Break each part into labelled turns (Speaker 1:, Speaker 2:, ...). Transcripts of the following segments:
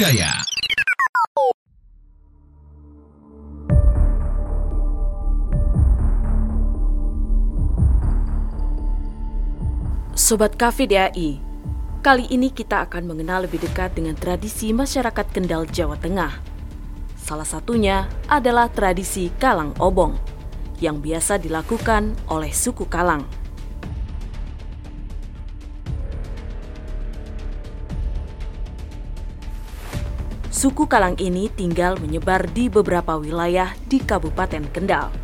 Speaker 1: budaya.
Speaker 2: Sobat Cafe DAI, kali ini kita akan mengenal lebih dekat dengan tradisi masyarakat Kendal Jawa Tengah. Salah satunya adalah tradisi Kalang Obong yang biasa dilakukan oleh suku Kalang. Suku Kalang ini tinggal menyebar di beberapa wilayah di Kabupaten Kendal,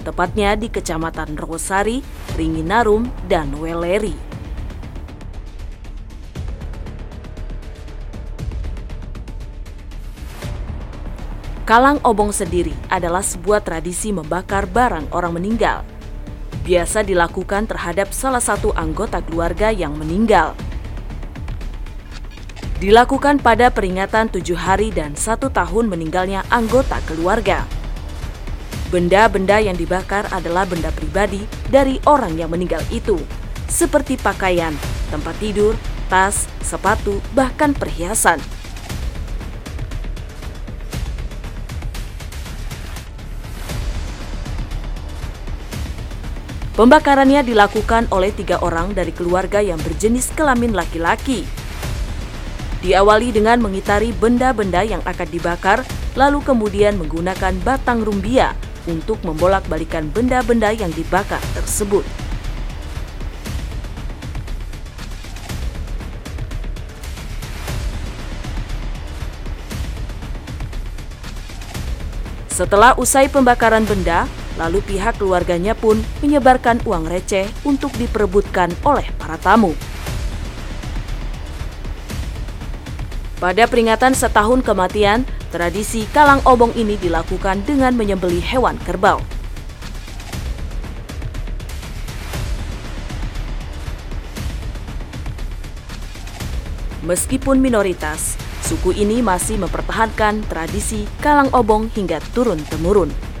Speaker 2: tepatnya di Kecamatan Rosari, Ringinarum, dan Weleri. Kalang obong sendiri adalah sebuah tradisi membakar barang orang meninggal. Biasa dilakukan terhadap salah satu anggota keluarga yang meninggal. Dilakukan pada peringatan tujuh hari dan satu tahun meninggalnya anggota keluarga. Benda-benda yang dibakar adalah benda pribadi dari orang yang meninggal itu, seperti pakaian, tempat tidur, tas, sepatu, bahkan perhiasan. Pembakarannya dilakukan oleh tiga orang dari keluarga yang berjenis kelamin laki-laki. Diawali dengan mengitari benda-benda yang akan dibakar, lalu kemudian menggunakan batang rumbia untuk membolak-balikan benda-benda yang dibakar tersebut. Setelah usai pembakaran benda, Lalu pihak keluarganya pun menyebarkan uang receh untuk diperebutkan oleh para tamu. Pada peringatan setahun kematian, tradisi kalang obong ini dilakukan dengan menyembeli hewan kerbau. Meskipun minoritas, suku ini masih mempertahankan tradisi kalang obong hingga turun-temurun.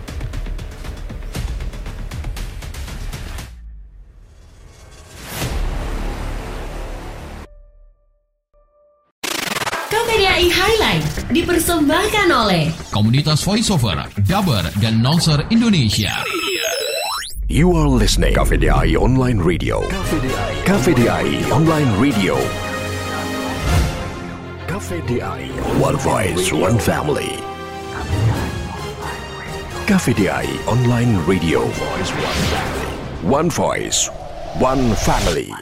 Speaker 3: KPDI Highlight dipersembahkan oleh
Speaker 1: Komunitas voiceover, dubber, dan announcer Indonesia.
Speaker 4: You are listening Cafe DI Online Radio. Cafe DI Online Radio. Cafe DI One Voice, One Family. Cafe DI Online Radio. One Voice, One Family.